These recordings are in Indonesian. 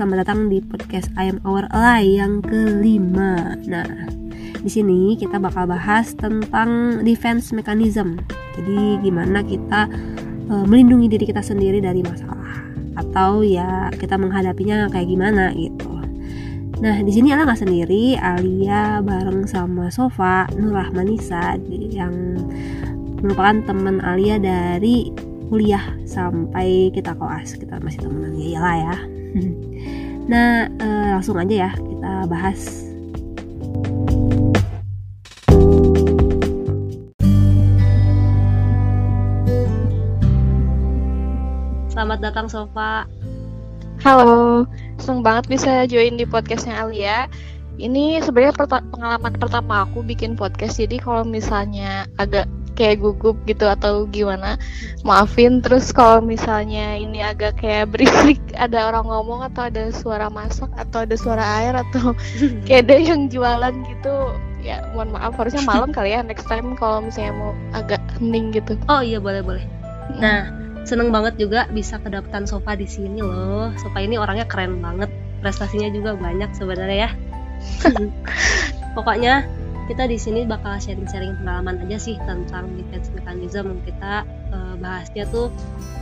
selamat datang di podcast I Am Our Ally yang kelima. Nah, di sini kita bakal bahas tentang defense mechanism. Jadi gimana kita uh, melindungi diri kita sendiri dari masalah atau ya kita menghadapinya kayak gimana gitu. Nah, di sini Alia nggak sendiri, Alia bareng sama Sofa Nur Rahmanisa yang merupakan teman Alia dari kuliah sampai kita koas. Kita masih temenan ya iyalah ya. nah, eh, langsung aja ya kita bahas. Selamat datang Sofa. Halo, seneng banget bisa join di podcastnya Alia. Ini sebenarnya pengalaman pertama aku bikin podcast, jadi kalau misalnya agak kayak gugup gitu atau gimana, maafin. Terus kalau misalnya ini agak kayak berisik, ada orang ngomong atau ada suara masak atau ada suara air atau kayak ada yang jualan gitu, ya mohon maaf. Harusnya malam kali ya. Next time kalau misalnya mau agak hening gitu. Oh iya boleh boleh. Nah seneng banget juga bisa kedapetan Sofa di sini loh. Sofa ini orangnya keren banget, prestasinya juga banyak sebenarnya ya. Pokoknya kita di sini bakal sharing-sharing pengalaman aja sih tentang defense mechanism. Kita uh, bahasnya tuh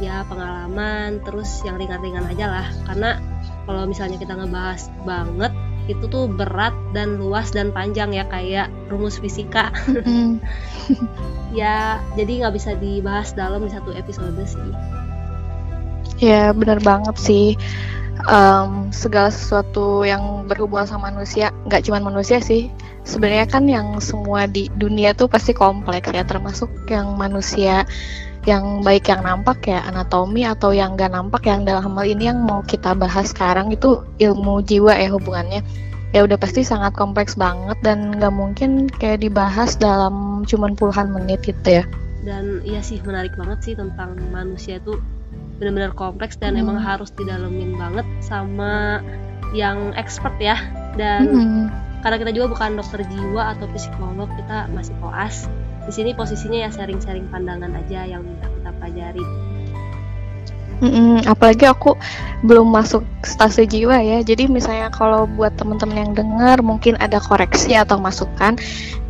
ya pengalaman terus yang ringan-ringan aja lah. Karena kalau misalnya kita ngebahas banget itu tuh berat dan luas dan panjang ya kayak rumus fisika. Mm. ya jadi nggak bisa dibahas dalam di satu episode sih. Ya benar banget sih um, segala sesuatu yang berhubungan sama manusia nggak cuma manusia sih. Sebenarnya kan yang semua di dunia tuh pasti kompleks ya termasuk yang manusia yang baik yang nampak ya anatomi atau yang gak nampak yang dalam hal ini yang mau kita bahas sekarang itu ilmu jiwa ya hubungannya. Ya udah pasti sangat kompleks banget dan gak mungkin kayak dibahas dalam cuman puluhan menit gitu ya. Dan iya sih menarik banget sih tentang manusia itu benar-benar kompleks dan hmm. emang harus didalemin banget sama yang expert ya dan hmm. karena kita juga bukan dokter jiwa atau psikolog kita masih koas di sini posisinya ya sharing-sharing pandangan aja yang kita pelajari Mm-mm, apalagi aku belum masuk stase jiwa ya. Jadi misalnya kalau buat teman-teman yang dengar mungkin ada koreksi atau masukan,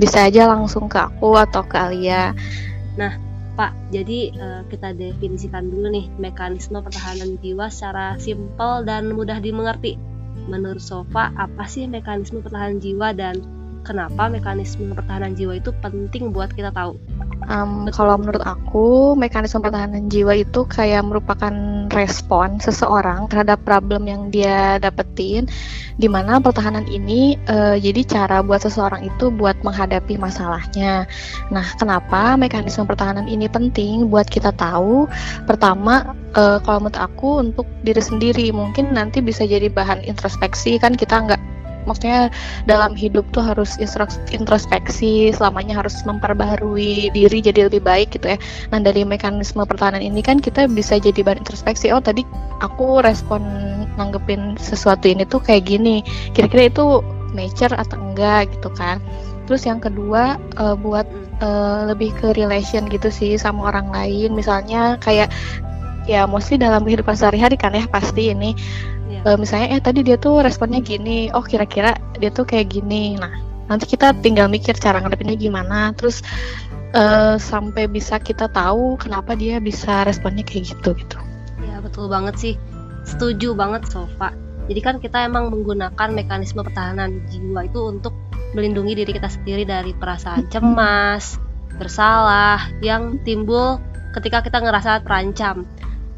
bisa aja langsung ke aku atau ke Alia. Nah, Pak, jadi uh, kita definisikan dulu nih mekanisme pertahanan jiwa secara simpel dan mudah dimengerti. Menurut Sofa, apa sih mekanisme pertahanan jiwa dan kenapa mekanisme pertahanan jiwa itu penting buat kita tahu? Um, kalau menurut aku, mekanisme pertahanan jiwa itu kayak merupakan respon seseorang terhadap problem yang dia dapetin, di mana pertahanan ini uh, jadi cara buat seseorang itu buat menghadapi masalahnya. Nah, kenapa mekanisme pertahanan ini penting buat kita tahu? Pertama, uh, kalau menurut aku untuk diri sendiri mungkin nanti bisa jadi bahan introspeksi kan kita nggak maksudnya dalam hidup tuh harus introspeksi selamanya harus memperbaharui diri jadi lebih baik gitu ya. Nah dari mekanisme pertahanan ini kan kita bisa jadi bahan introspeksi oh tadi aku respon nanggepin sesuatu ini tuh kayak gini kira-kira itu mature atau enggak gitu kan. Terus yang kedua uh, buat uh, lebih ke relation gitu sih sama orang lain. Misalnya kayak ya mostly dalam kehidupan sehari-hari kan ya pasti ini uh, misalnya eh tadi dia tuh responnya gini. Oh kira-kira dia tuh kayak gini. Nah nanti kita tinggal mikir cara ngadepinnya gimana. Terus uh, sampai bisa kita tahu kenapa dia bisa responnya kayak gitu gitu. Ya betul banget sih. Setuju banget Sofa jadi kan kita emang menggunakan mekanisme pertahanan jiwa itu untuk melindungi diri kita sendiri dari perasaan cemas bersalah yang timbul ketika kita ngerasa terancam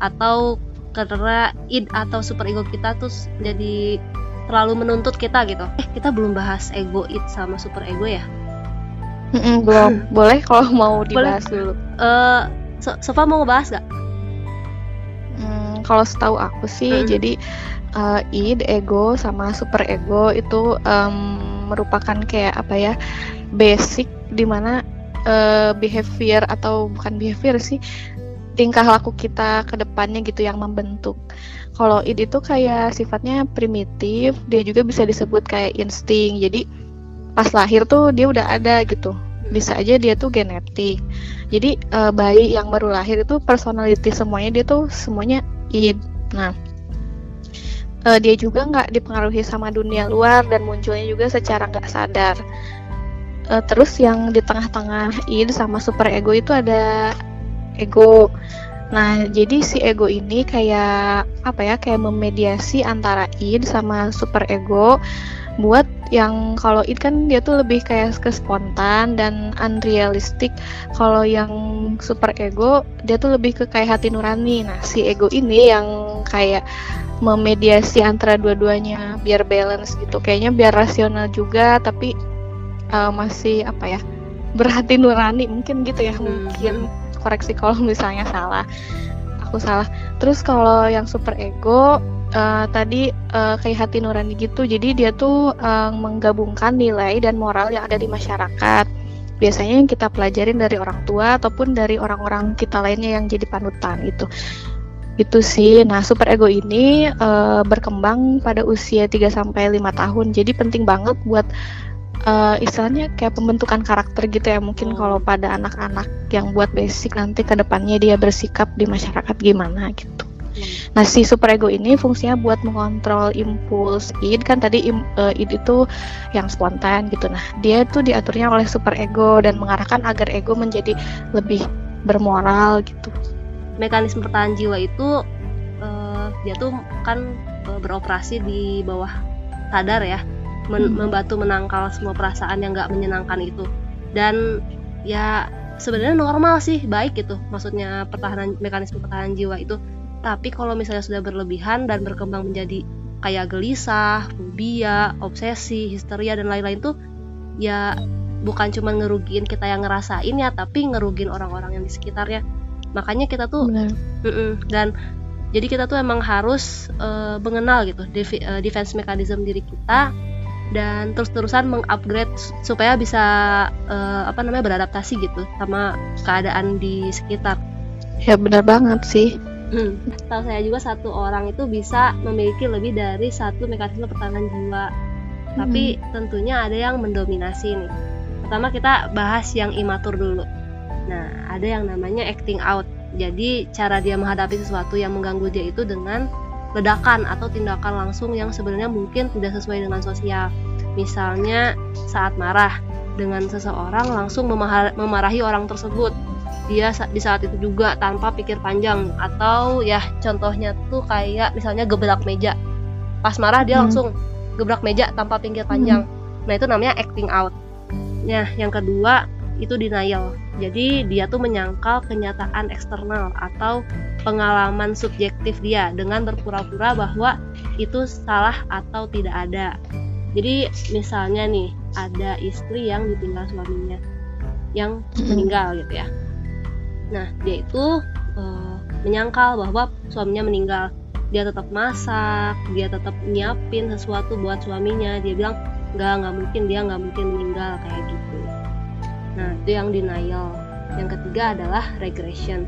atau karena id atau super ego kita tuh jadi terlalu menuntut kita gitu. Eh kita belum bahas ego id sama super ego ya? Mm-mm, belum. Boleh kalau mau dibahas Boleh. dulu. Uh, so Sofa mau ngebahas gak? Hmm, kalau setahu aku sih, mm. jadi uh, id, ego sama super ego itu um, merupakan kayak apa ya basic di mana uh, behavior atau bukan behavior sih tingkah laku kita ke depannya gitu yang membentuk. Kalau id itu kayak sifatnya primitif, dia juga bisa disebut kayak insting. Jadi pas lahir tuh dia udah ada gitu. Bisa aja dia tuh genetik. Jadi uh, bayi yang baru lahir itu personality semuanya dia tuh semuanya id. Nah, uh, dia juga nggak dipengaruhi sama dunia luar dan munculnya juga secara nggak sadar uh, terus yang di tengah-tengah id sama super ego itu ada ego. Nah jadi si ego ini kayak apa ya kayak memediasi antara id sama super ego buat yang kalau it kan dia tuh lebih kayak ke spontan dan unrealistic. Kalau yang super ego dia tuh lebih ke kayak hati nurani. Nah si ego ini yang kayak memediasi antara dua-duanya biar balance gitu. Kayaknya biar rasional juga tapi uh, masih apa ya berhati nurani mungkin gitu ya hmm. mungkin koreksi kalau misalnya salah aku salah terus kalau yang super ego uh, tadi uh, kayak hati nurani gitu. Jadi dia tuh uh, menggabungkan nilai dan moral yang ada di masyarakat. Biasanya yang kita pelajarin dari orang tua ataupun dari orang-orang kita lainnya yang jadi panutan gitu. Itu sih. Nah, super ego ini uh, berkembang pada usia 3 sampai 5 tahun. Jadi penting banget buat uh, istilahnya kayak pembentukan karakter gitu ya mungkin oh. kalau pada anak-anak yang buat basic nanti ke depannya dia bersikap di masyarakat gimana gitu. Nah, si superego ini fungsinya buat mengontrol impuls id kan tadi im, uh, id itu yang spontan gitu. Nah, dia itu diaturnya oleh superego dan mengarahkan agar ego menjadi lebih bermoral gitu. Mekanisme pertahanan jiwa itu uh, dia tuh kan uh, beroperasi di bawah sadar ya, men hmm. membantu menangkal semua perasaan yang nggak menyenangkan itu. Dan ya sebenarnya normal sih baik gitu maksudnya pertahanan mekanisme pertahanan jiwa itu tapi kalau misalnya sudah berlebihan dan berkembang menjadi kayak gelisah, fobia, obsesi, histeria dan lain-lain tuh ya bukan cuma ngerugiin kita yang ngerasain ya, tapi ngerugiin orang-orang yang di sekitarnya. Makanya kita tuh dan jadi kita tuh emang harus uh, mengenal gitu uh, defense mechanism diri kita dan terus-terusan mengupgrade supaya bisa uh, apa namanya beradaptasi gitu sama keadaan di sekitar. Ya benar banget sih. Hmm. Tahu saya juga satu orang itu bisa memiliki lebih dari satu mekanisme pertahanan jiwa. Hmm. Tapi tentunya ada yang mendominasi nih. Pertama kita bahas yang imatur dulu. Nah, ada yang namanya acting out. Jadi cara dia menghadapi sesuatu yang mengganggu dia itu dengan ledakan atau tindakan langsung yang sebenarnya mungkin tidak sesuai dengan sosial. Misalnya saat marah dengan seseorang langsung memarahi orang tersebut dia di saat itu juga tanpa pikir panjang atau ya contohnya tuh kayak misalnya gebrak meja pas marah dia hmm. langsung gebrak meja tanpa pikir panjang hmm. nah itu namanya acting out nah yang kedua itu denial jadi dia tuh menyangkal kenyataan eksternal atau pengalaman subjektif dia dengan berpura-pura bahwa itu salah atau tidak ada jadi misalnya nih ada istri yang ditinggal suaminya yang hmm. meninggal gitu ya Nah, dia itu uh, menyangkal bahwa suaminya meninggal. Dia tetap masak, dia tetap nyiapin sesuatu buat suaminya. Dia bilang, nggak nggak mungkin dia nggak mungkin meninggal kayak gitu. Nah, itu yang denial. Yang ketiga adalah regression.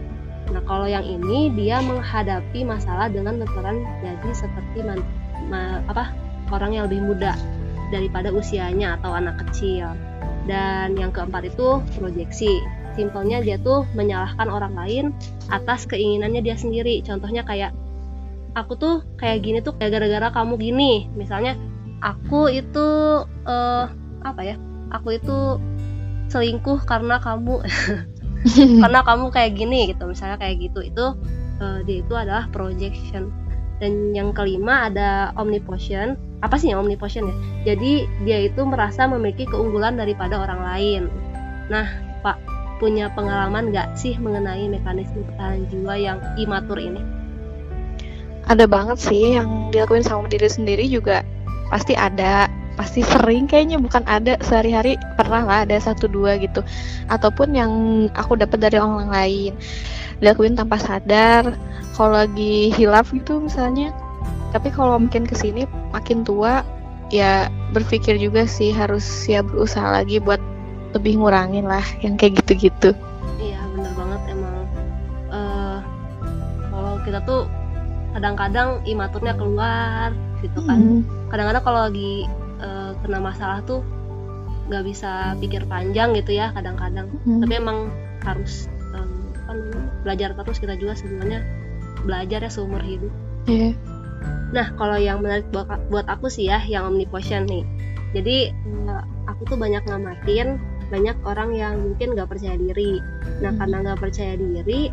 Nah, kalau yang ini dia menghadapi masalah dengan berperan jadi seperti man, ma, apa orang yang lebih muda daripada usianya atau anak kecil. Dan yang keempat itu proyeksi simpelnya dia tuh menyalahkan orang lain atas keinginannya dia sendiri contohnya kayak aku tuh kayak gini tuh kayak gara-gara kamu gini misalnya aku itu uh, apa ya aku itu selingkuh karena kamu. Karena kamu kayak gini gitu misalnya kayak gitu. Itu uh, dia itu adalah projection. Dan yang kelima ada omnipotent apa sih yang omnipotent ya? Jadi dia itu merasa memiliki keunggulan daripada orang lain. Nah pak punya pengalaman nggak sih mengenai mekanisme pertahanan jiwa yang imatur ini? Ada banget sih yang dilakuin sama diri sendiri juga. Pasti ada pasti sering kayaknya bukan ada sehari-hari pernah lah ada satu dua gitu. Ataupun yang aku dapat dari orang lain. Dilakuin tanpa sadar kalau lagi hilaf gitu misalnya. Tapi kalau makin ke sini makin tua ya berpikir juga sih harus ya berusaha lagi buat lebih ngurangin lah yang kayak gitu-gitu. Iya bener banget emang. Uh, kalau kita tuh kadang-kadang imaturnya keluar gitu kan. Hmm. kadang-kadang kalau lagi kena masalah tuh nggak bisa pikir panjang gitu ya kadang-kadang hmm. tapi emang harus um, kan belajar terus kita juga sebenarnya belajar ya seumur hidup yeah. nah kalau yang menarik buat, buat aku sih ya yang omnipotent nih jadi uh, aku tuh banyak ngamatin banyak orang yang mungkin nggak percaya diri nah hmm. karena nggak percaya diri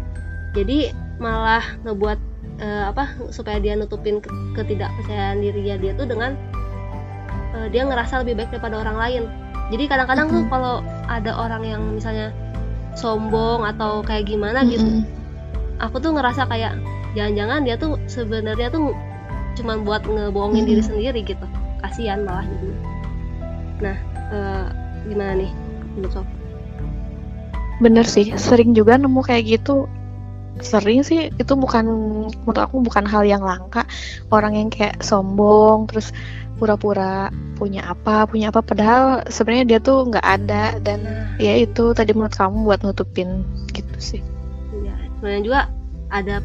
jadi malah ngebuat uh, apa supaya dia nutupin ketidakpercayaan dirinya dia tuh dengan uh, dia ngerasa lebih baik daripada orang lain jadi kadang-kadang mm -hmm. tuh kalau ada orang yang misalnya sombong atau kayak gimana mm -hmm. gitu aku tuh ngerasa kayak jangan-jangan dia tuh sebenarnya tuh cuma buat ngebohongin mm -hmm. diri sendiri gitu kasihan malah jadi nah uh, gimana nih menurut bener sih sering juga nemu kayak gitu sering sih itu bukan menurut aku bukan hal yang langka orang yang kayak sombong terus pura-pura punya apa punya apa padahal sebenarnya dia tuh nggak ada. Dan ya itu tadi menurut kamu buat nutupin gitu sih. Ya sebenarnya juga ada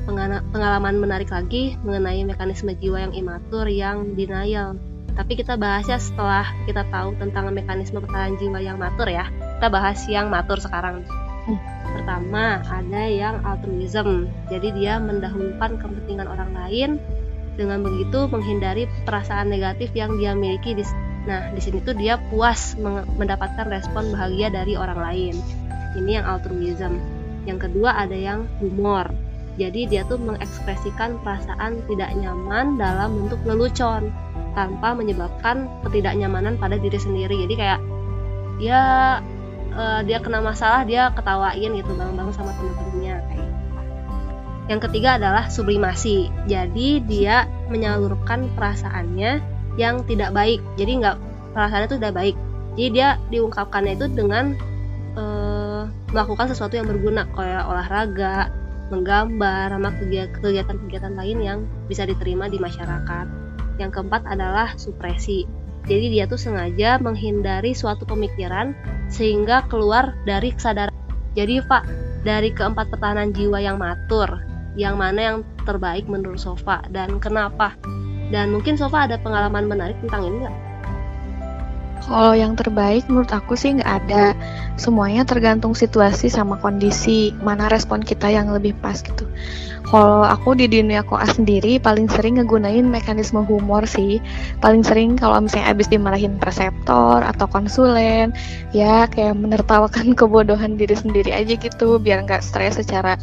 pengalaman menarik lagi mengenai mekanisme jiwa yang imatur yang denial. Tapi kita bahasnya setelah kita tahu tentang mekanisme pertahanan jiwa yang matur ya kita bahas yang matur sekarang. Hmm. pertama ada yang altruism. Jadi dia mendahulukan kepentingan orang lain dengan begitu menghindari perasaan negatif yang dia miliki di nah di sini tuh dia puas mendapatkan respon bahagia dari orang lain. Ini yang altruism. Yang kedua ada yang humor. Jadi dia tuh mengekspresikan perasaan tidak nyaman dalam bentuk lelucon tanpa menyebabkan ketidaknyamanan pada diri sendiri. Jadi kayak ya uh, dia kena masalah dia ketawain gitu bareng-bareng sama teman-temannya kayak yang ketiga adalah sublimasi. Jadi dia menyalurkan perasaannya yang tidak baik. Jadi nggak perasaannya itu tidak baik. Jadi dia diungkapkannya itu dengan uh, melakukan sesuatu yang berguna kayak olahraga, menggambar, sama kegiatan-kegiatan lain yang bisa diterima di masyarakat. Yang keempat adalah supresi. Jadi dia tuh sengaja menghindari suatu pemikiran sehingga keluar dari kesadaran. Jadi Pak, dari keempat pertahanan jiwa yang matur, yang mana yang terbaik menurut Sofa dan kenapa dan mungkin Sofa ada pengalaman menarik tentang ini nggak? Kalau yang terbaik menurut aku sih nggak ada. Semuanya tergantung situasi sama kondisi mana respon kita yang lebih pas gitu. Kalau aku di dunia koas sendiri paling sering ngegunain mekanisme humor sih. Paling sering kalau misalnya abis dimarahin preseptor atau konsulen, ya kayak menertawakan kebodohan diri sendiri aja gitu biar nggak stres secara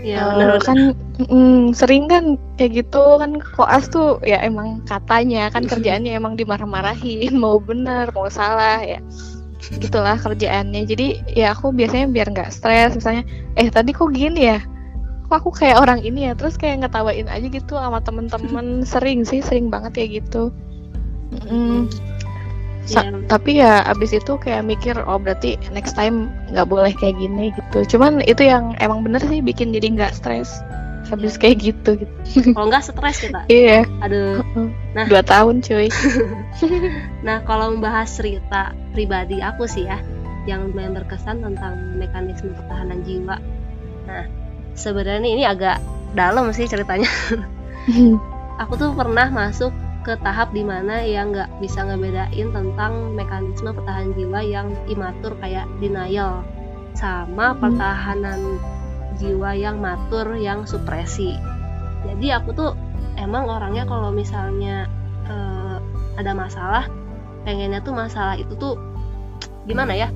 Ya, uh, kan mm, sering kan kayak gitu kan koas tuh ya emang katanya kan kerjaannya emang dimarah-marahin mau benar mau salah ya. Gitulah kerjaannya. Jadi ya aku biasanya biar nggak stres misalnya eh tadi kok gini ya? Kok aku kayak orang ini ya? Terus kayak ngetawain aja gitu sama temen-temen. Sering sih sering banget ya gitu. Mm, Sa yeah. tapi ya abis itu kayak mikir oh berarti next time nggak boleh kayak gini gitu. Cuman itu yang emang bener sih bikin jadi nggak stres habis yeah. kayak gitu gitu. Kalau nggak stres kita iya. Aduh. Nah. Dua tahun cuy. Nah kalau membahas cerita pribadi aku sih ya yang lumayan berkesan tentang mekanisme pertahanan jiwa. Nah sebenarnya ini agak dalam sih ceritanya. Aku tuh pernah masuk ke tahap di mana yang nggak bisa ngebedain tentang mekanisme pertahanan jiwa yang imatur kayak denial sama hmm. pertahanan jiwa yang matur yang supresi. Jadi aku tuh emang orangnya kalau misalnya uh, ada masalah pengennya tuh masalah itu tuh gimana ya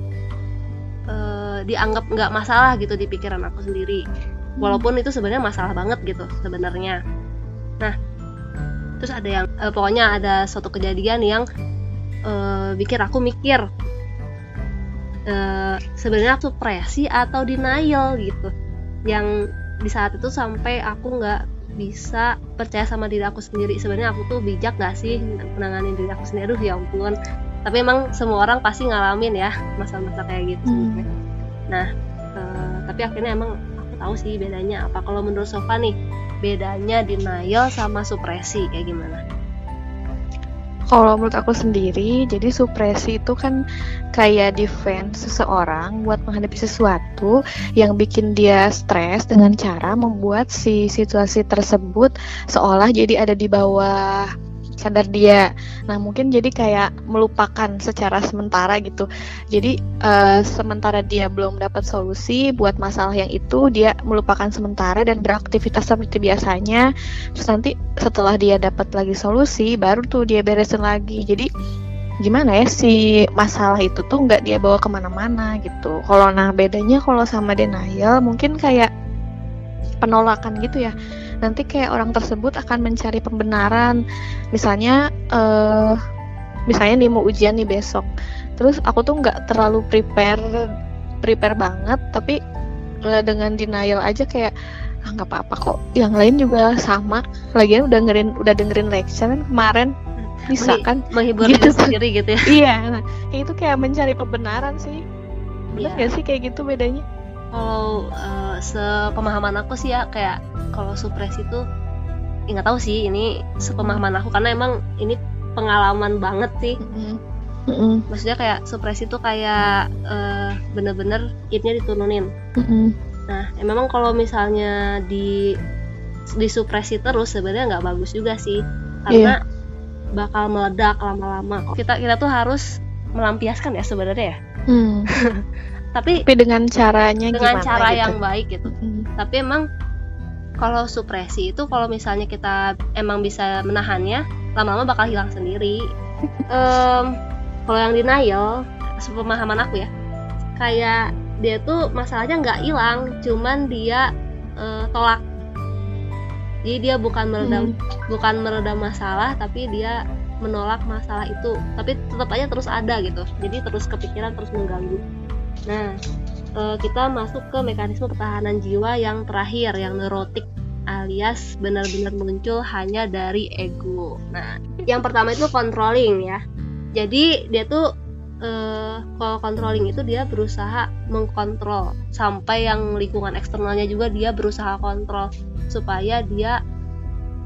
uh, dianggap nggak masalah gitu di pikiran aku sendiri. Walaupun itu sebenarnya masalah banget gitu sebenarnya. Nah terus ada yang uh, pokoknya ada suatu kejadian yang uh, bikin aku mikir uh, sebenarnya aku presi atau denial gitu. Yang di saat itu sampai aku nggak bisa percaya sama diri aku sendiri. Sebenarnya aku tuh bijak gak sih menangani diri aku sendiri? Aduh ya ampun. Tapi emang semua orang pasti ngalamin ya masa-masa kayak gitu hmm. nah uh, tapi akhirnya emang aku tahu sih bedanya apa. Kalau menurut Sofa nih bedanya denial sama supresi kayak gimana? Kalau menurut aku sendiri, jadi supresi itu kan kayak defense seseorang buat menghadapi sesuatu yang bikin dia stres dengan cara membuat si situasi tersebut seolah jadi ada di bawah sadar dia. Nah mungkin jadi kayak melupakan secara sementara gitu. Jadi uh, sementara dia belum dapat solusi buat masalah yang itu, dia melupakan sementara dan beraktivitas seperti biasanya. Terus nanti setelah dia dapat lagi solusi, baru tuh dia beresin lagi. Jadi gimana ya si masalah itu tuh nggak dia bawa ke mana-mana gitu. Kalau nah bedanya kalau sama denial mungkin kayak penolakan gitu ya. Nanti kayak orang tersebut akan mencari pembenaran. Misalnya uh, misalnya nih mau ujian nih besok. Terus aku tuh nggak terlalu prepare prepare banget tapi uh, dengan denial aja kayak ah nggak apa-apa kok yang lain juga sama lagian udah dengerin udah dengerin lecture kan kemarin bisa kan menghibur gitu. diri sendiri gitu ya iya nah itu kayak mencari kebenaran sih benar yeah. gak sih kayak gitu bedanya kalau uh, sepemahaman aku sih ya kayak kalau supres itu nggak tahu sih ini sepemahaman aku. Karena emang ini pengalaman banget sih. Mm -hmm. maksudnya kayak supres itu kayak uh, bener-bener itnya diturunin. Mm -hmm. nah ya memang kalau misalnya di disupresi terus sebenarnya nggak bagus juga sih. Karena yeah bakal meledak lama-lama. Kita kita tuh harus melampiaskan ya sebenarnya ya. Hmm. tapi, tapi dengan caranya dengan gimana cara gitu? yang baik gitu hmm. tapi emang kalau supresi itu kalau misalnya kita emang bisa menahannya lama-lama bakal hilang sendiri um, kalau yang denial sepemahaman aku ya kayak dia tuh masalahnya nggak hilang cuman dia uh, tolak jadi dia bukan meredam hmm. bukan meredam masalah tapi dia menolak masalah itu tapi tetap aja terus ada gitu jadi terus kepikiran terus mengganggu nah e, kita masuk ke mekanisme pertahanan jiwa yang terakhir yang neurotik alias benar-benar muncul hanya dari ego. Nah yang pertama itu controlling ya. Jadi dia tuh uh, kalau controlling itu dia berusaha mengkontrol. Sampai yang lingkungan eksternalnya juga dia berusaha kontrol supaya dia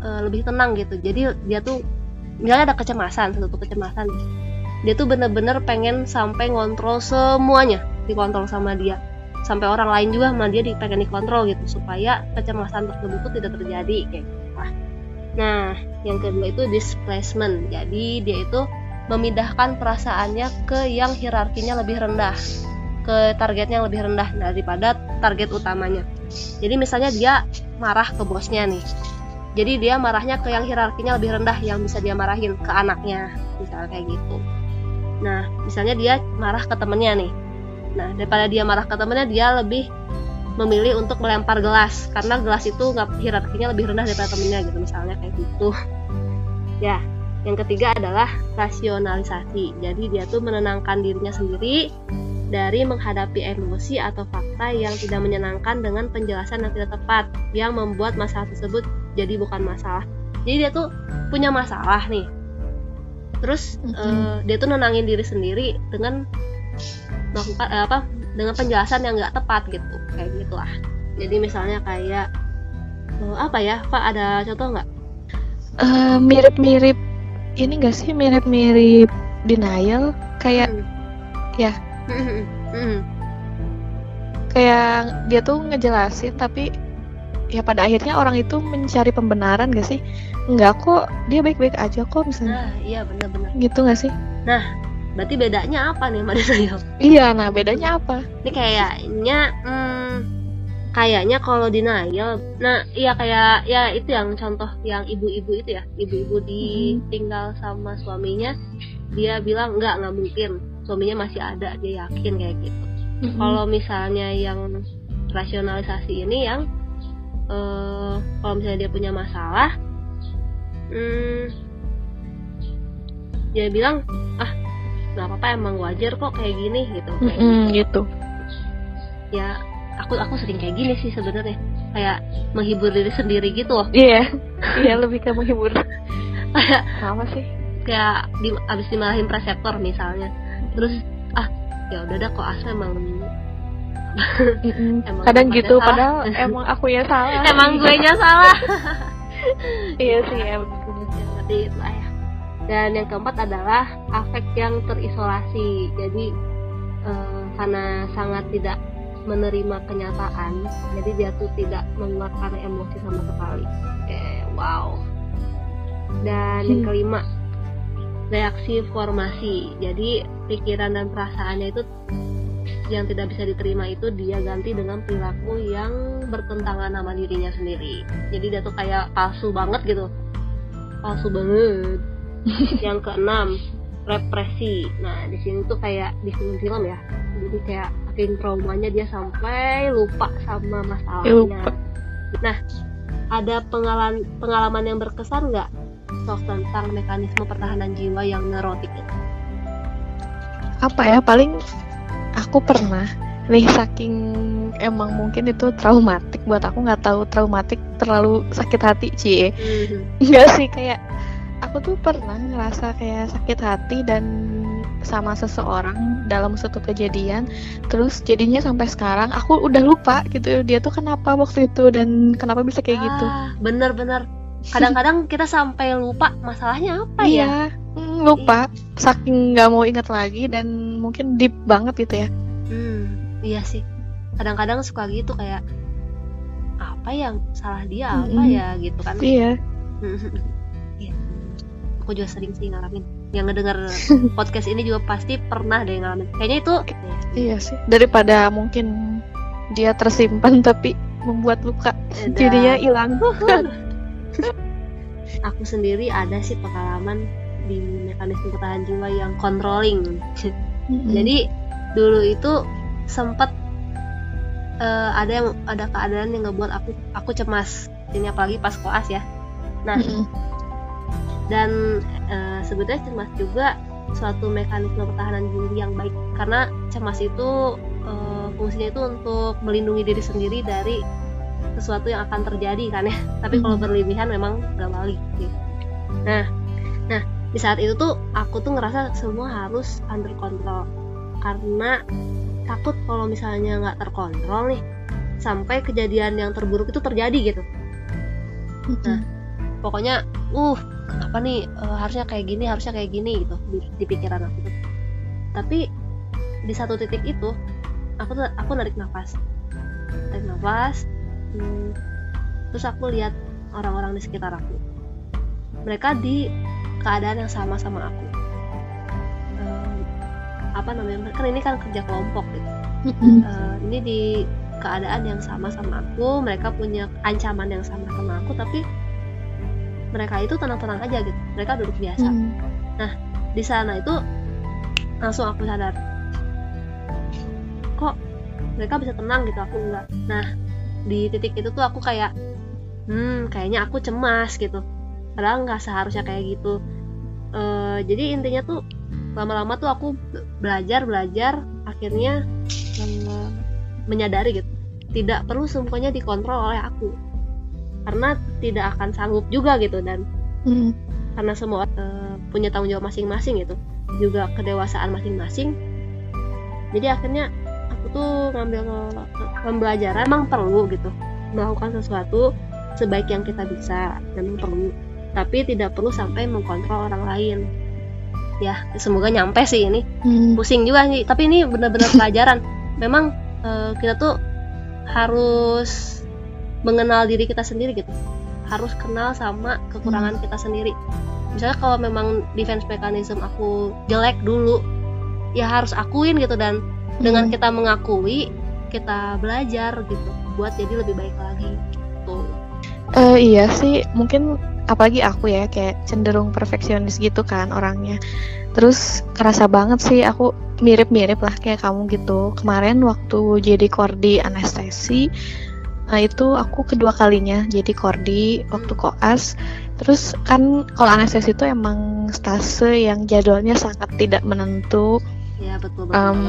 uh, lebih tenang gitu. Jadi dia tuh misalnya ada kecemasan satu kecemasan dia tuh bener-bener pengen sampai ngontrol semuanya dikontrol sama dia. Sampai orang lain juga sama dia pengen dikontrol gitu supaya kecemasan tersebut tidak terjadi kayak gitu nah yang kedua itu displacement. Jadi dia itu memindahkan perasaannya ke yang hierarkinya lebih rendah ke targetnya yang lebih rendah daripada target utamanya. Jadi misalnya dia marah ke bosnya nih. Jadi dia marahnya ke yang hierarkinya lebih rendah yang bisa dia marahin ke anaknya misalnya kayak gitu. Nah misalnya dia marah ke temennya nih nah daripada dia marah ke temennya dia lebih memilih untuk melempar gelas. Karena gelas itu nggak hierarkinya lebih rendah daripada temennya gitu. Misalnya kayak gitu. Ya yang ketiga adalah rasionalisasi. Jadi dia tuh menenangkan dirinya sendiri dari menghadapi emosi atau fakta yang tidak menyenangkan dengan penjelasan yang tidak tepat. Yang membuat masalah tersebut jadi bukan masalah. Jadi dia tuh punya masalah nih. Terus mm -hmm. uh, dia tuh nenangin diri sendiri dengan melakukan uh, apa dengan penjelasan yang nggak tepat gitu kayak gitulah. Jadi misalnya kayak uh, apa ya pak ada contoh nggak? Uh, mirip-mirip ini gak sih mirip-mirip denial? Kayak hmm. ya. Kayak dia tuh ngejelasin tapi ya pada akhirnya orang itu mencari pembenaran gak sih? Enggak kok dia baik-baik aja kok misalnya. Nah iya benar-benar. Gitu gak sih? Nah berarti bedanya apa nih Mbak saya iya nah bedanya apa? Ini kayaknya hmm, kayaknya kalau denial nah iya kayak ya itu yang contoh yang ibu-ibu itu ya. Ibu-ibu ditinggal sama suaminya dia bilang enggak nggak mungkin. Suaminya masih ada dia yakin kayak gitu. Mm-hmm. kalau misalnya yang rasionalisasi ini yang uh, kalau misalnya dia punya masalah hmm, dia bilang ah nggak apa-apa emang wajar kok kayak gini gitu. Kayak mm-hmm, gitu. gitu. Ya aku aku sering kayak gini sih sebenarnya. Kayak menghibur diri sendiri gitu loh. Iya. Iya lebih ke menghibur. Apa sih. kayak di, abis dimarahin preseptor misalnya. Terus ah ya udah dah kok asal emang emang kadang gitu salah. padahal emang aku ya salah. Emang gue nya salah. Iya sih ya ya dan yang keempat adalah afek yang terisolasi. Jadi eh, karena sangat tidak menerima kenyataan jadi dia tuh tidak mengeluarkan emosi sama sekali. Eh wow. Dan yang kelima reaksi formasi. Jadi pikiran dan perasaannya itu yang tidak bisa diterima itu dia ganti dengan perilaku yang bertentangan sama dirinya sendiri. Jadi dia tuh kayak palsu banget gitu. Palsu banget yang keenam represi. Nah di sini tuh kayak di film-film ya. Jadi kayak saking traumanya dia sampai lupa sama masalahnya. Lupa. nah ada pengalaman pengalaman yang berkesan nggak? Sof tentang mekanisme pertahanan jiwa yang neurotik itu. Apa ya paling aku pernah nih saking emang mungkin itu traumatik. Buat aku nggak tahu traumatik terlalu sakit hati cie Mhm. enggak sih kayak aku tuh pernah ngerasa kayak sakit hati dan sama seseorang dalam suatu kejadian terus jadinya sampai sekarang aku udah lupa gitu dia tuh kenapa waktu itu dan kenapa bisa kayak gitu Ah, bener-bener kadang-kadang kita sampai lupa masalahnya apa ya iya mm, lupa saking nggak mau ingat lagi dan mungkin deep banget gitu ya Hmm, iya sih. Kadang-kadang suka gitu kayak apa yang salah dia apa Mm-mm. ya gitu kan. iya Iya. Aku juga sering sih ngalamin. Yang ngedenger podcast ini juga pasti pernah deh ngalamin. Kayaknya itu Iya sih, daripada mungkin dia tersimpan tapi membuat luka, Dan jadinya hilang. aku sendiri ada sih pengalaman di mekanisme pertahanan jiwa yang controlling. Jadi dulu itu sempat eh, ada yang ada keadaan yang ngebuat aku aku cemas. Ini apalagi pas koas ya. Nah, Mm-mm. Dan eh, sebetulnya cemas juga suatu mekanisme pertahanan diri yang baik karena cemas itu eh, fungsinya itu untuk melindungi diri sendiri dari sesuatu yang akan terjadi kan ya tapi kalau Mhm. berlebihan memang gak balik gitu. nah nah di saat itu tuh aku tuh ngerasa semua harus under control karena takut kalau misalnya nggak terkontrol nih sampai kejadian yang terburuk itu terjadi gitu Mm-mm. Pokoknya uh kenapa nih eh, harusnya kayak gini harusnya kayak gini gitu di, di pikiran aku tuh. Tapi di satu titik itu aku tuh aku narik nafas. Narik nafas hmm, terus aku lihat orang-orang di sekitar aku. Mereka di keadaan yang sama sama aku. Apa namanya kan ini kan kerja kelompok gitu. Eh, ini di keadaan yang sama sama aku mereka punya ancaman yang sama sama aku tapi mereka itu tenang-tenang aja gitu. Mereka duduk biasa. Mm. di sana itu langsung aku sadar kok mereka bisa tenang gitu? Aku enggak. Nah di titik itu tuh aku kayak hmm kayaknya aku cemas gitu. Padahal nggak seharusnya kayak gitu. Eh, jadi intinya tuh lama-lama tuh aku be- belajar belajar akhirnya eh, menyadari gitu. Tidak perlu semuanya dikontrol oleh aku karena tidak akan sanggup juga gitu dan Mm. karena semua eh, punya tanggung jawab masing-masing gitu juga kedewasaan masing-masing. Jadi akhirnya aku tuh ngambil ke- pembelajaran. Emang perlu gitu melakukan sesuatu sebaik yang kita bisa memang perlu. Tapi tidak perlu sampai mengkontrol orang lain. Ya semoga nyampe sih ini. Mm. pusing juga sih tapi ini benar-benar pelajaran. Memang eh, kita tuh harus mengenal diri kita sendiri gitu harus kenal sama kekurangan kita sendiri misalnya kalau memang defense mechanism aku jelek dulu ya harus akuin gitu dan dengan Mm. kita mengakui kita belajar gitu buat jadi lebih baik lagi gitu Eh, iya sih, mungkin apalagi aku ya kayak cenderung perfeksionis gitu kan orangnya. Terus kerasa banget sih aku mirip-mirip lah kayak kamu gitu. Kemarin waktu jadi kordi anestesi, nah itu aku kedua kalinya jadi kordi waktu koas. Terus kan kalau anestesi itu emang stase yang jadwalnya sangat tidak menentu. Ya betul betul Em,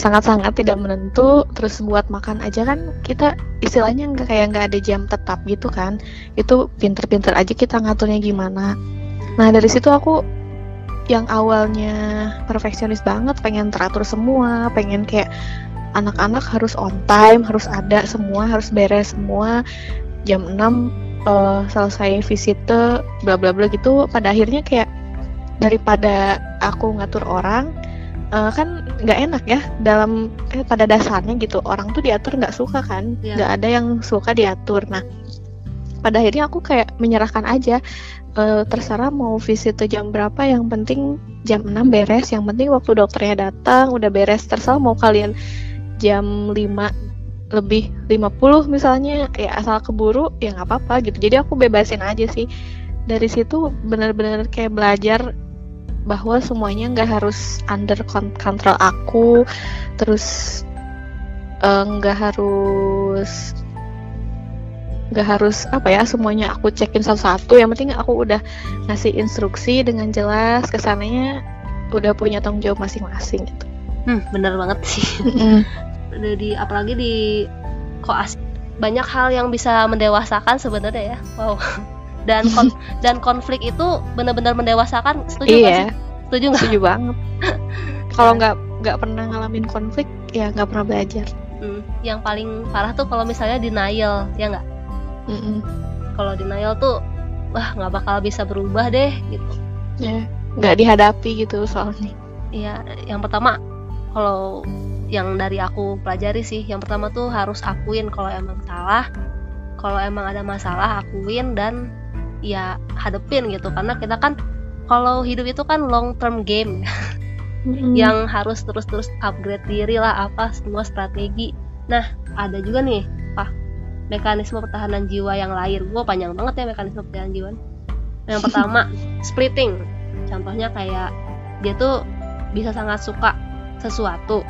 sangat-sangat tidak menentu. Terus buat makan aja kan kita istilahnya nggak kayak nggak ada jam tetap gitu kan. Itu pinter-pinter aja kita ngaturnya gimana. Nah dari situ aku yang awalnya perfeksionis banget pengen teratur semua pengen kayak anak-anak harus on time harus ada semua harus beres semua. Jam 6 eh, selesai visite bla bla bla gitu. Pada akhirnya kayak daripada aku ngatur orang eh, kan nggak enak ya dalam eh, pada dasarnya gitu. Orang tuh diatur nggak suka kan? Iya. nggak ada yang suka diatur. Nah pada akhirnya aku kayak menyerahkan aja. E, terserah mau visit tuh jam berapa yang penting jam 6 beres. Yang penting waktu dokternya datang udah beres. Terserah mau kalian jam 5 lebih 50 misalnya ya asal keburu ya nggak apa-apa gitu. Jadi aku bebasin aja sih. Dari situ benar-benar kayak belajar bahwa semuanya nggak harus under control aku. Terus eh, nggak uh, harus nggak harus apa ya semuanya aku cekin satu-satu. Yang penting aku udah ngasih instruksi dengan jelas kesannya udah punya tanggung jawab masing-masing gitu. Hmm bener banget sih di apalagi di koas. Banyak hal yang bisa mendewasakan sebenarnya ya. Wow. Dan kon dan konflik itu benar-benar mendewasakan. Setuju iya. gak sih? Setuju nggak? Setuju banget. Kalau nggak nggak pernah ngalamin konflik ya nggak pernah belajar. Hmm, yang paling parah tuh kalau misalnya denial ya nggak? Mm -mm. kalau denial tuh wah nggak bakal bisa berubah deh gitu. Ya nggak dihadapi gitu soalnya. Iya yang pertama kalau yang dari aku pelajari sih. Yang pertama tuh harus akuin kalau emang salah. Kalau emang ada masalah akuin dan ya hadepin gitu. Karena kita kan kalau hidup itu kan long term game mm-hmm. yang harus terus-terus upgrade diri lah apa semua strategi. Nah ada juga nih pak mekanisme pertahanan jiwa yang lain. Gue panjang banget ya mekanisme pertahanan jiwa yang pertama splitting. Contohnya kayak dia tuh bisa sangat suka sesuatu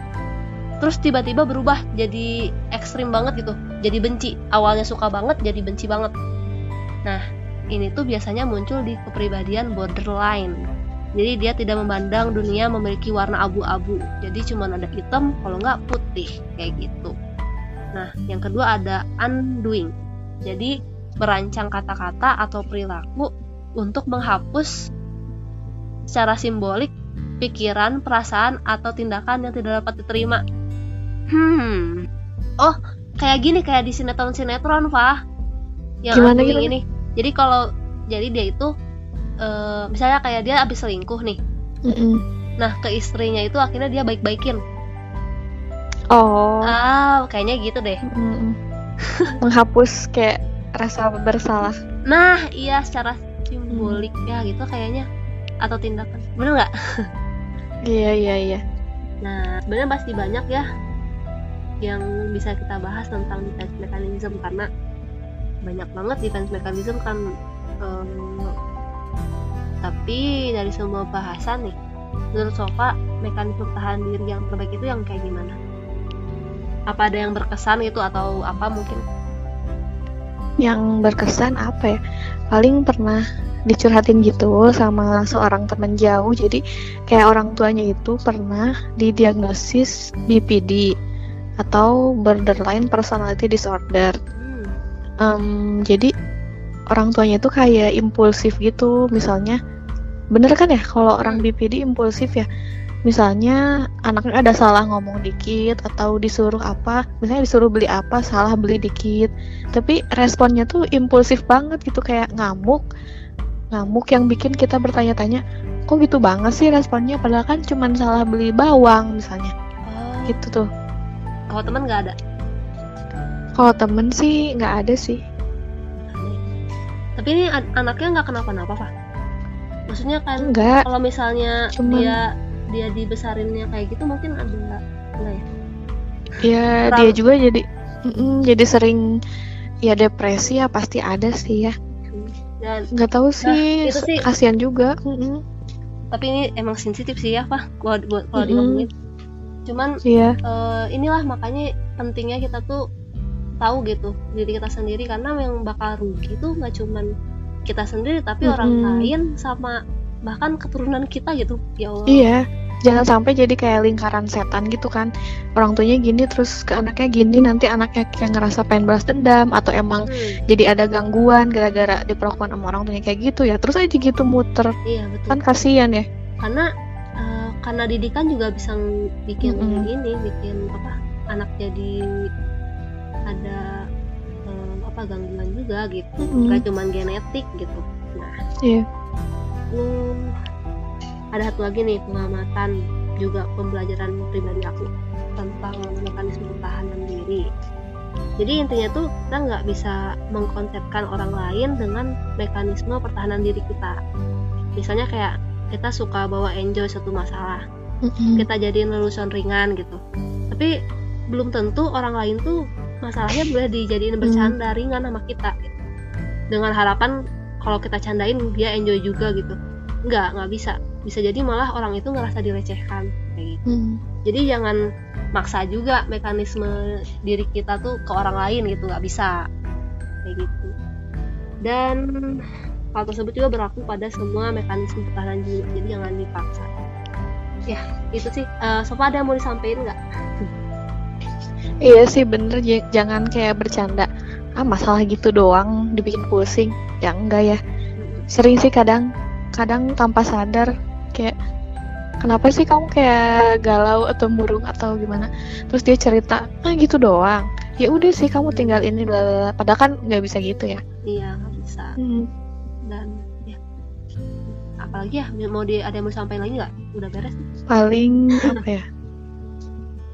terus tiba-tiba berubah jadi ekstrim banget gitu. Jadi benci. Awalnya suka banget jadi benci banget. Nah ini tuh biasanya muncul di kepribadian borderline. Jadi dia tidak memandang dunia memiliki warna abu-abu. Jadi cuma ada hitam kalau nggak putih. Kayak gitu. Nah yang kedua ada undoing. Jadi merancang kata-kata atau perilaku untuk menghapus secara simbolik pikiran, perasaan, atau tindakan yang tidak dapat diterima Hmm. Oh, kayak gini kayak di sinetron-sinetron, Fah. Yang gimana, gimana? ini. Jadi kalau jadi dia itu uh, misalnya kayak dia habis selingkuh nih. Mm -mm. Nah, ke istrinya itu akhirnya dia baik-baikin. Oh. Ah, kayaknya gitu deh. Mm Menghapus kayak rasa bersalah. Nah, iya secara simbolik mm. ya gitu kayaknya atau tindakan. Bener nggak? Iya, iya, iya. Nah, sebenarnya pasti banyak ya yang bisa kita bahas tentang defense mechanism karena banyak banget defense mechanism kan um, tapi dari semua bahasan nih menurut Sofa mekanisme tahan diri yang terbaik itu yang kayak gimana? Apa ada yang berkesan itu atau apa mungkin? Yang berkesan apa ya? Paling pernah dicurhatin gitu sama seorang teman jauh jadi kayak orang tuanya itu pernah didiagnosis BPD atau borderline personality disorder. Um, jadi orang tuanya itu kayak impulsif gitu, misalnya bener kan ya? Kalau orang BPD impulsif ya. Misalnya anaknya ada salah ngomong dikit atau disuruh apa. Misalnya disuruh beli apa salah beli dikit. Tapi responnya tuh impulsif banget gitu. Kayak ngamuk. Ngamuk yang bikin kita bertanya-tanya kok gitu banget sih responnya? Padahal kan cuma salah beli bawang misalnya. Oh. gitu tuh kalau teman nggak ada? Kalau temen sih nggak ada sih. Tapi ini anaknya nggak kenapa-napa pak? Maksudnya kan kalau misalnya Cuman... dia dia dibesarinnya kayak gitu mungkin ada enggak ya? Ya Terang... dia juga jadi mm, jadi sering ya depresi ya pasti ada sih ya. Nggak tahu nah, sih, nah, sih. kasihan juga mm -mm. tapi ini emang sensitif sih ya pak kalau kalau mm -hmm. diomongin cuman yeah. Iya. uh, inilah makanya pentingnya kita tuh tahu gitu diri kita sendiri karena yang bakal rugi tuh nggak cuman kita sendiri tapi mm -hmm. orang lain sama bahkan keturunan kita gitu ya Allah iya jangan sampai jadi kayak lingkaran setan gitu kan orang tuanya gini terus ke anaknya gini nanti anaknya kayak ngerasa pengen balas dendam atau emang hmm. jadi ada gangguan gara-gara diperlakukan sama orang tuanya kayak gitu ya terus aja gitu muter iya, betul. kan kasihan ya karena karena didikan juga bisa bikin mm -hmm. ini bikin apa anak jadi ada um, apa gangguan juga gitu mm -hmm. gak cuma genetik gitu nah yeah. um, ada satu lagi nih pengamatan juga pembelajaran pribadi aku tentang mekanisme pertahanan diri jadi intinya tuh kita nggak bisa mengkonsepkan orang lain dengan mekanisme pertahanan diri kita misalnya kayak kita suka bawa enjoy satu masalah. Kita jadiin lelucon ringan gitu. Tapi belum tentu orang lain tuh masalahnya boleh dijadiin bercanda ringan sama kita gitu. dengan harapan kalau kita candain dia enjoy juga gitu. Nggak nggak bisa. Bisa jadi malah orang itu ngerasa dilecehkan kayak gitu. Mm. jadi jangan maksa juga mekanisme diri kita tuh ke orang lain gitu nggak bisa kayak gitu. Dan hal tersebut juga berlaku pada semua mekanisme pertahanan jiwa jadi jangan dipaksa. Ya itu sih. Eh Sofa ada yang mau disampaikan nggak? Iya sih bener. J- jangan kayak bercanda. Ah masalah gitu doang dibikin pusing. Ya enggak ya. Sering sih kadang. Kadang tanpa sadar kayak kenapa sih kamu kayak galau atau murung atau gimana? Terus dia cerita ah gitu doang. Ya udah sih kamu tinggal ini padahal kan nggak bisa gitu ya. Iya nggak bisa. Hmm. Apalagi ya mau di ada yang mau disampaikan lagi nggak? Udah beres paling apa ya?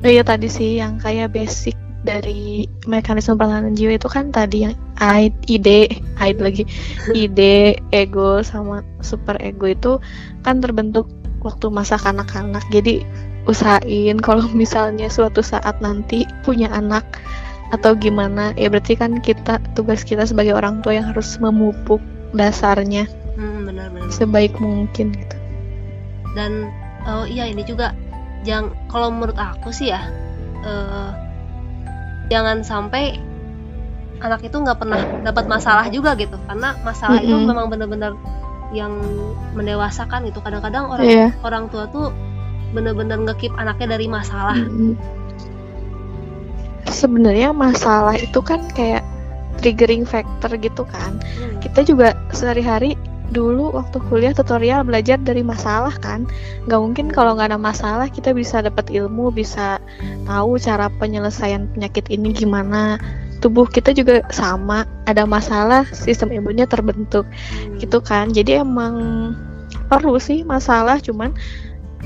Oh iya tadi sih yang kayak basic dari mekanisme pertahanan jiwa itu kan tadi yang id, ide, id lagi, ide, ego sama super ego itu kan terbentuk waktu masa kanak-kanak. Jadi usahain kalau misalnya suatu saat nanti punya anak atau gimana, ya berarti kan kita tugas kita sebagai orang tua yang harus memupuk dasarnya hmm, benar-benar sebaik mungkin gitu. dan oh iya ini juga jangan kalau menurut aku sih ya eh, jangan sampai anak itu nggak pernah dapat masalah juga gitu karena masalah itu Mm-mm. memang benar-benar yang mendewasakan gitu kadang-kadang orang Iya. orang tua tuh bener-bener ngekip anaknya dari masalah Mm-mm. Sebenarnya masalah itu kan kayak triggering factor gitu kan. Hmm, Kita juga sehari-hari dulu waktu kuliah tutorial belajar dari masalah kan. Gak mungkin kalau nggak ada masalah kita bisa dapat ilmu, bisa tahu cara penyelesaian penyakit ini gimana. Tubuh kita juga sama, ada masalah, sistem imunnya terbentuk gitu kan jadi emang perlu sih masalah cuman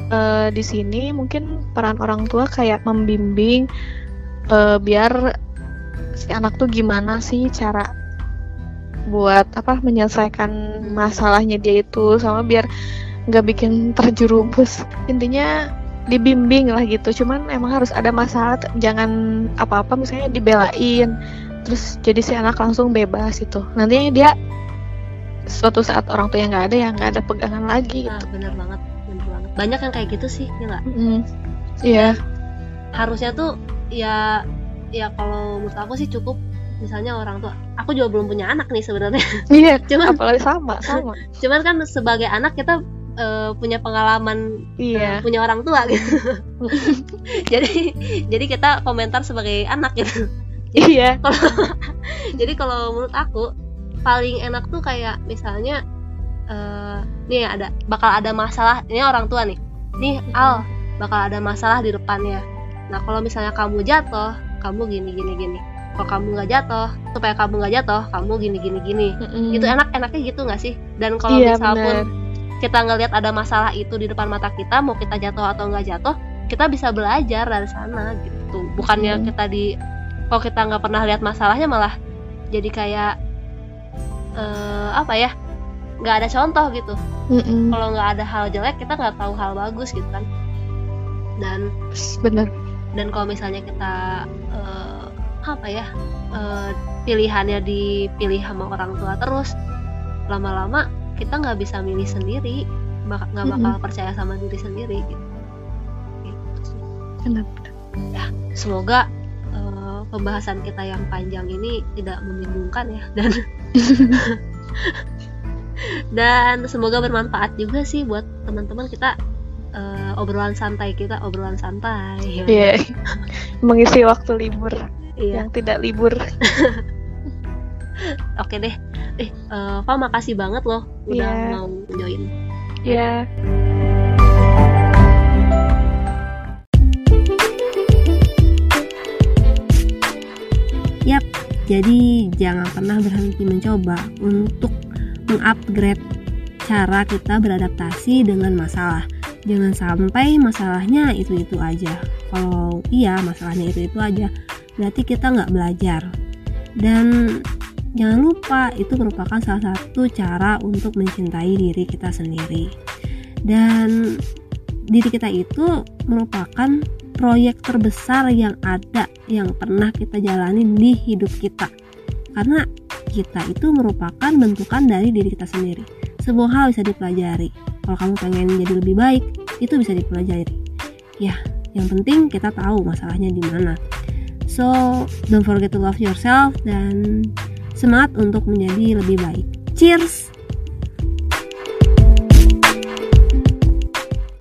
eh, di sini mungkin peran orang tua kayak membimbing eh, biar si anak tuh gimana sih cara buat apa menyelesaikan masalahnya dia itu sama biar nggak bikin terjerumus. Intinya dibimbing lah gitu cuman emang harus ada masalah jangan apa-apa misalnya dibelain terus jadi si anak langsung bebas itu nantinya dia suatu saat orang tua yang nggak ada yang nggak ada pegangan lagi nah gitu. bener banget bener banget. Banyak yang kayak gitu sih ya nggak Mm. iya. Harusnya tuh ya ya kalau menurut aku sih cukup misalnya orang tua aku juga belum punya anak nih sebenarnya. Iya cuman apalagi sama sama. cuman kan sebagai anak kita eh, punya pengalaman iya. punya orang tua gitu. Jadi jadi kita komentar sebagai anak gitu. Iya. jadi kalau menurut aku paling enak tuh kayak misalnya eh nih ada bakal ada masalah ini orang tua nih. Nih Al bakal ada masalah di depannya. Nah kalau misalnya kamu jatuh kamu gini gini gini kalau kamu nggak jatuh supaya kamu nggak jatuh kamu gini gini gini. Mm-mm. itu enak enaknya gitu nggak sih? Dan kalau iya misal pun kita ngelihat ada masalah itu di depan mata kita mau kita jatuh atau nggak jatuh kita bisa belajar dari sana gitu. Bukannya Hmm. kita di kalau kita nggak pernah lihat masalahnya malah jadi kayak eh, apa ya nggak ada contoh gitu. Kalau nggak ada hal jelek kita nggak tahu hal bagus gitu kan. Dan bener dan kalau misalnya kita eh, apa ya eh, pilihannya dipilih sama orang tua terus lama-lama kita nggak bisa milih sendiri bak- nggak bakal percaya sama diri sendiri gitu. Gitu bener semoga eh, pembahasan kita yang panjang ini tidak membingungkan ya dan dan semoga bermanfaat juga sih buat teman-teman kita eh, obrolan santai kita obrolan santai. Iya. Mengisi waktu libur iya yang tidak libur Oke deh. Eh, eh, Fa makasih banget loh udah Iya. mau join. ya Jadi jangan pernah berhenti mencoba untuk mengupgrade cara kita beradaptasi dengan masalah. Jangan sampai masalahnya itu-itu aja. Kalau iya masalahnya itu-itu aja, berarti kita nggak belajar. Dan jangan lupa itu merupakan salah satu cara untuk mencintai diri kita sendiri. Dan diri kita itu merupakan proyek terbesar yang ada yang pernah kita jalani di hidup kita. Karena kita itu merupakan bentukan dari diri kita sendiri. Sebuah hal bisa dipelajari. Kalau kamu pengen jadi lebih baik itu bisa dipelajari. Ya yang penting kita tahu masalahnya di mana so don't forget to love yourself dan semangat untuk menjadi lebih baik. Cheers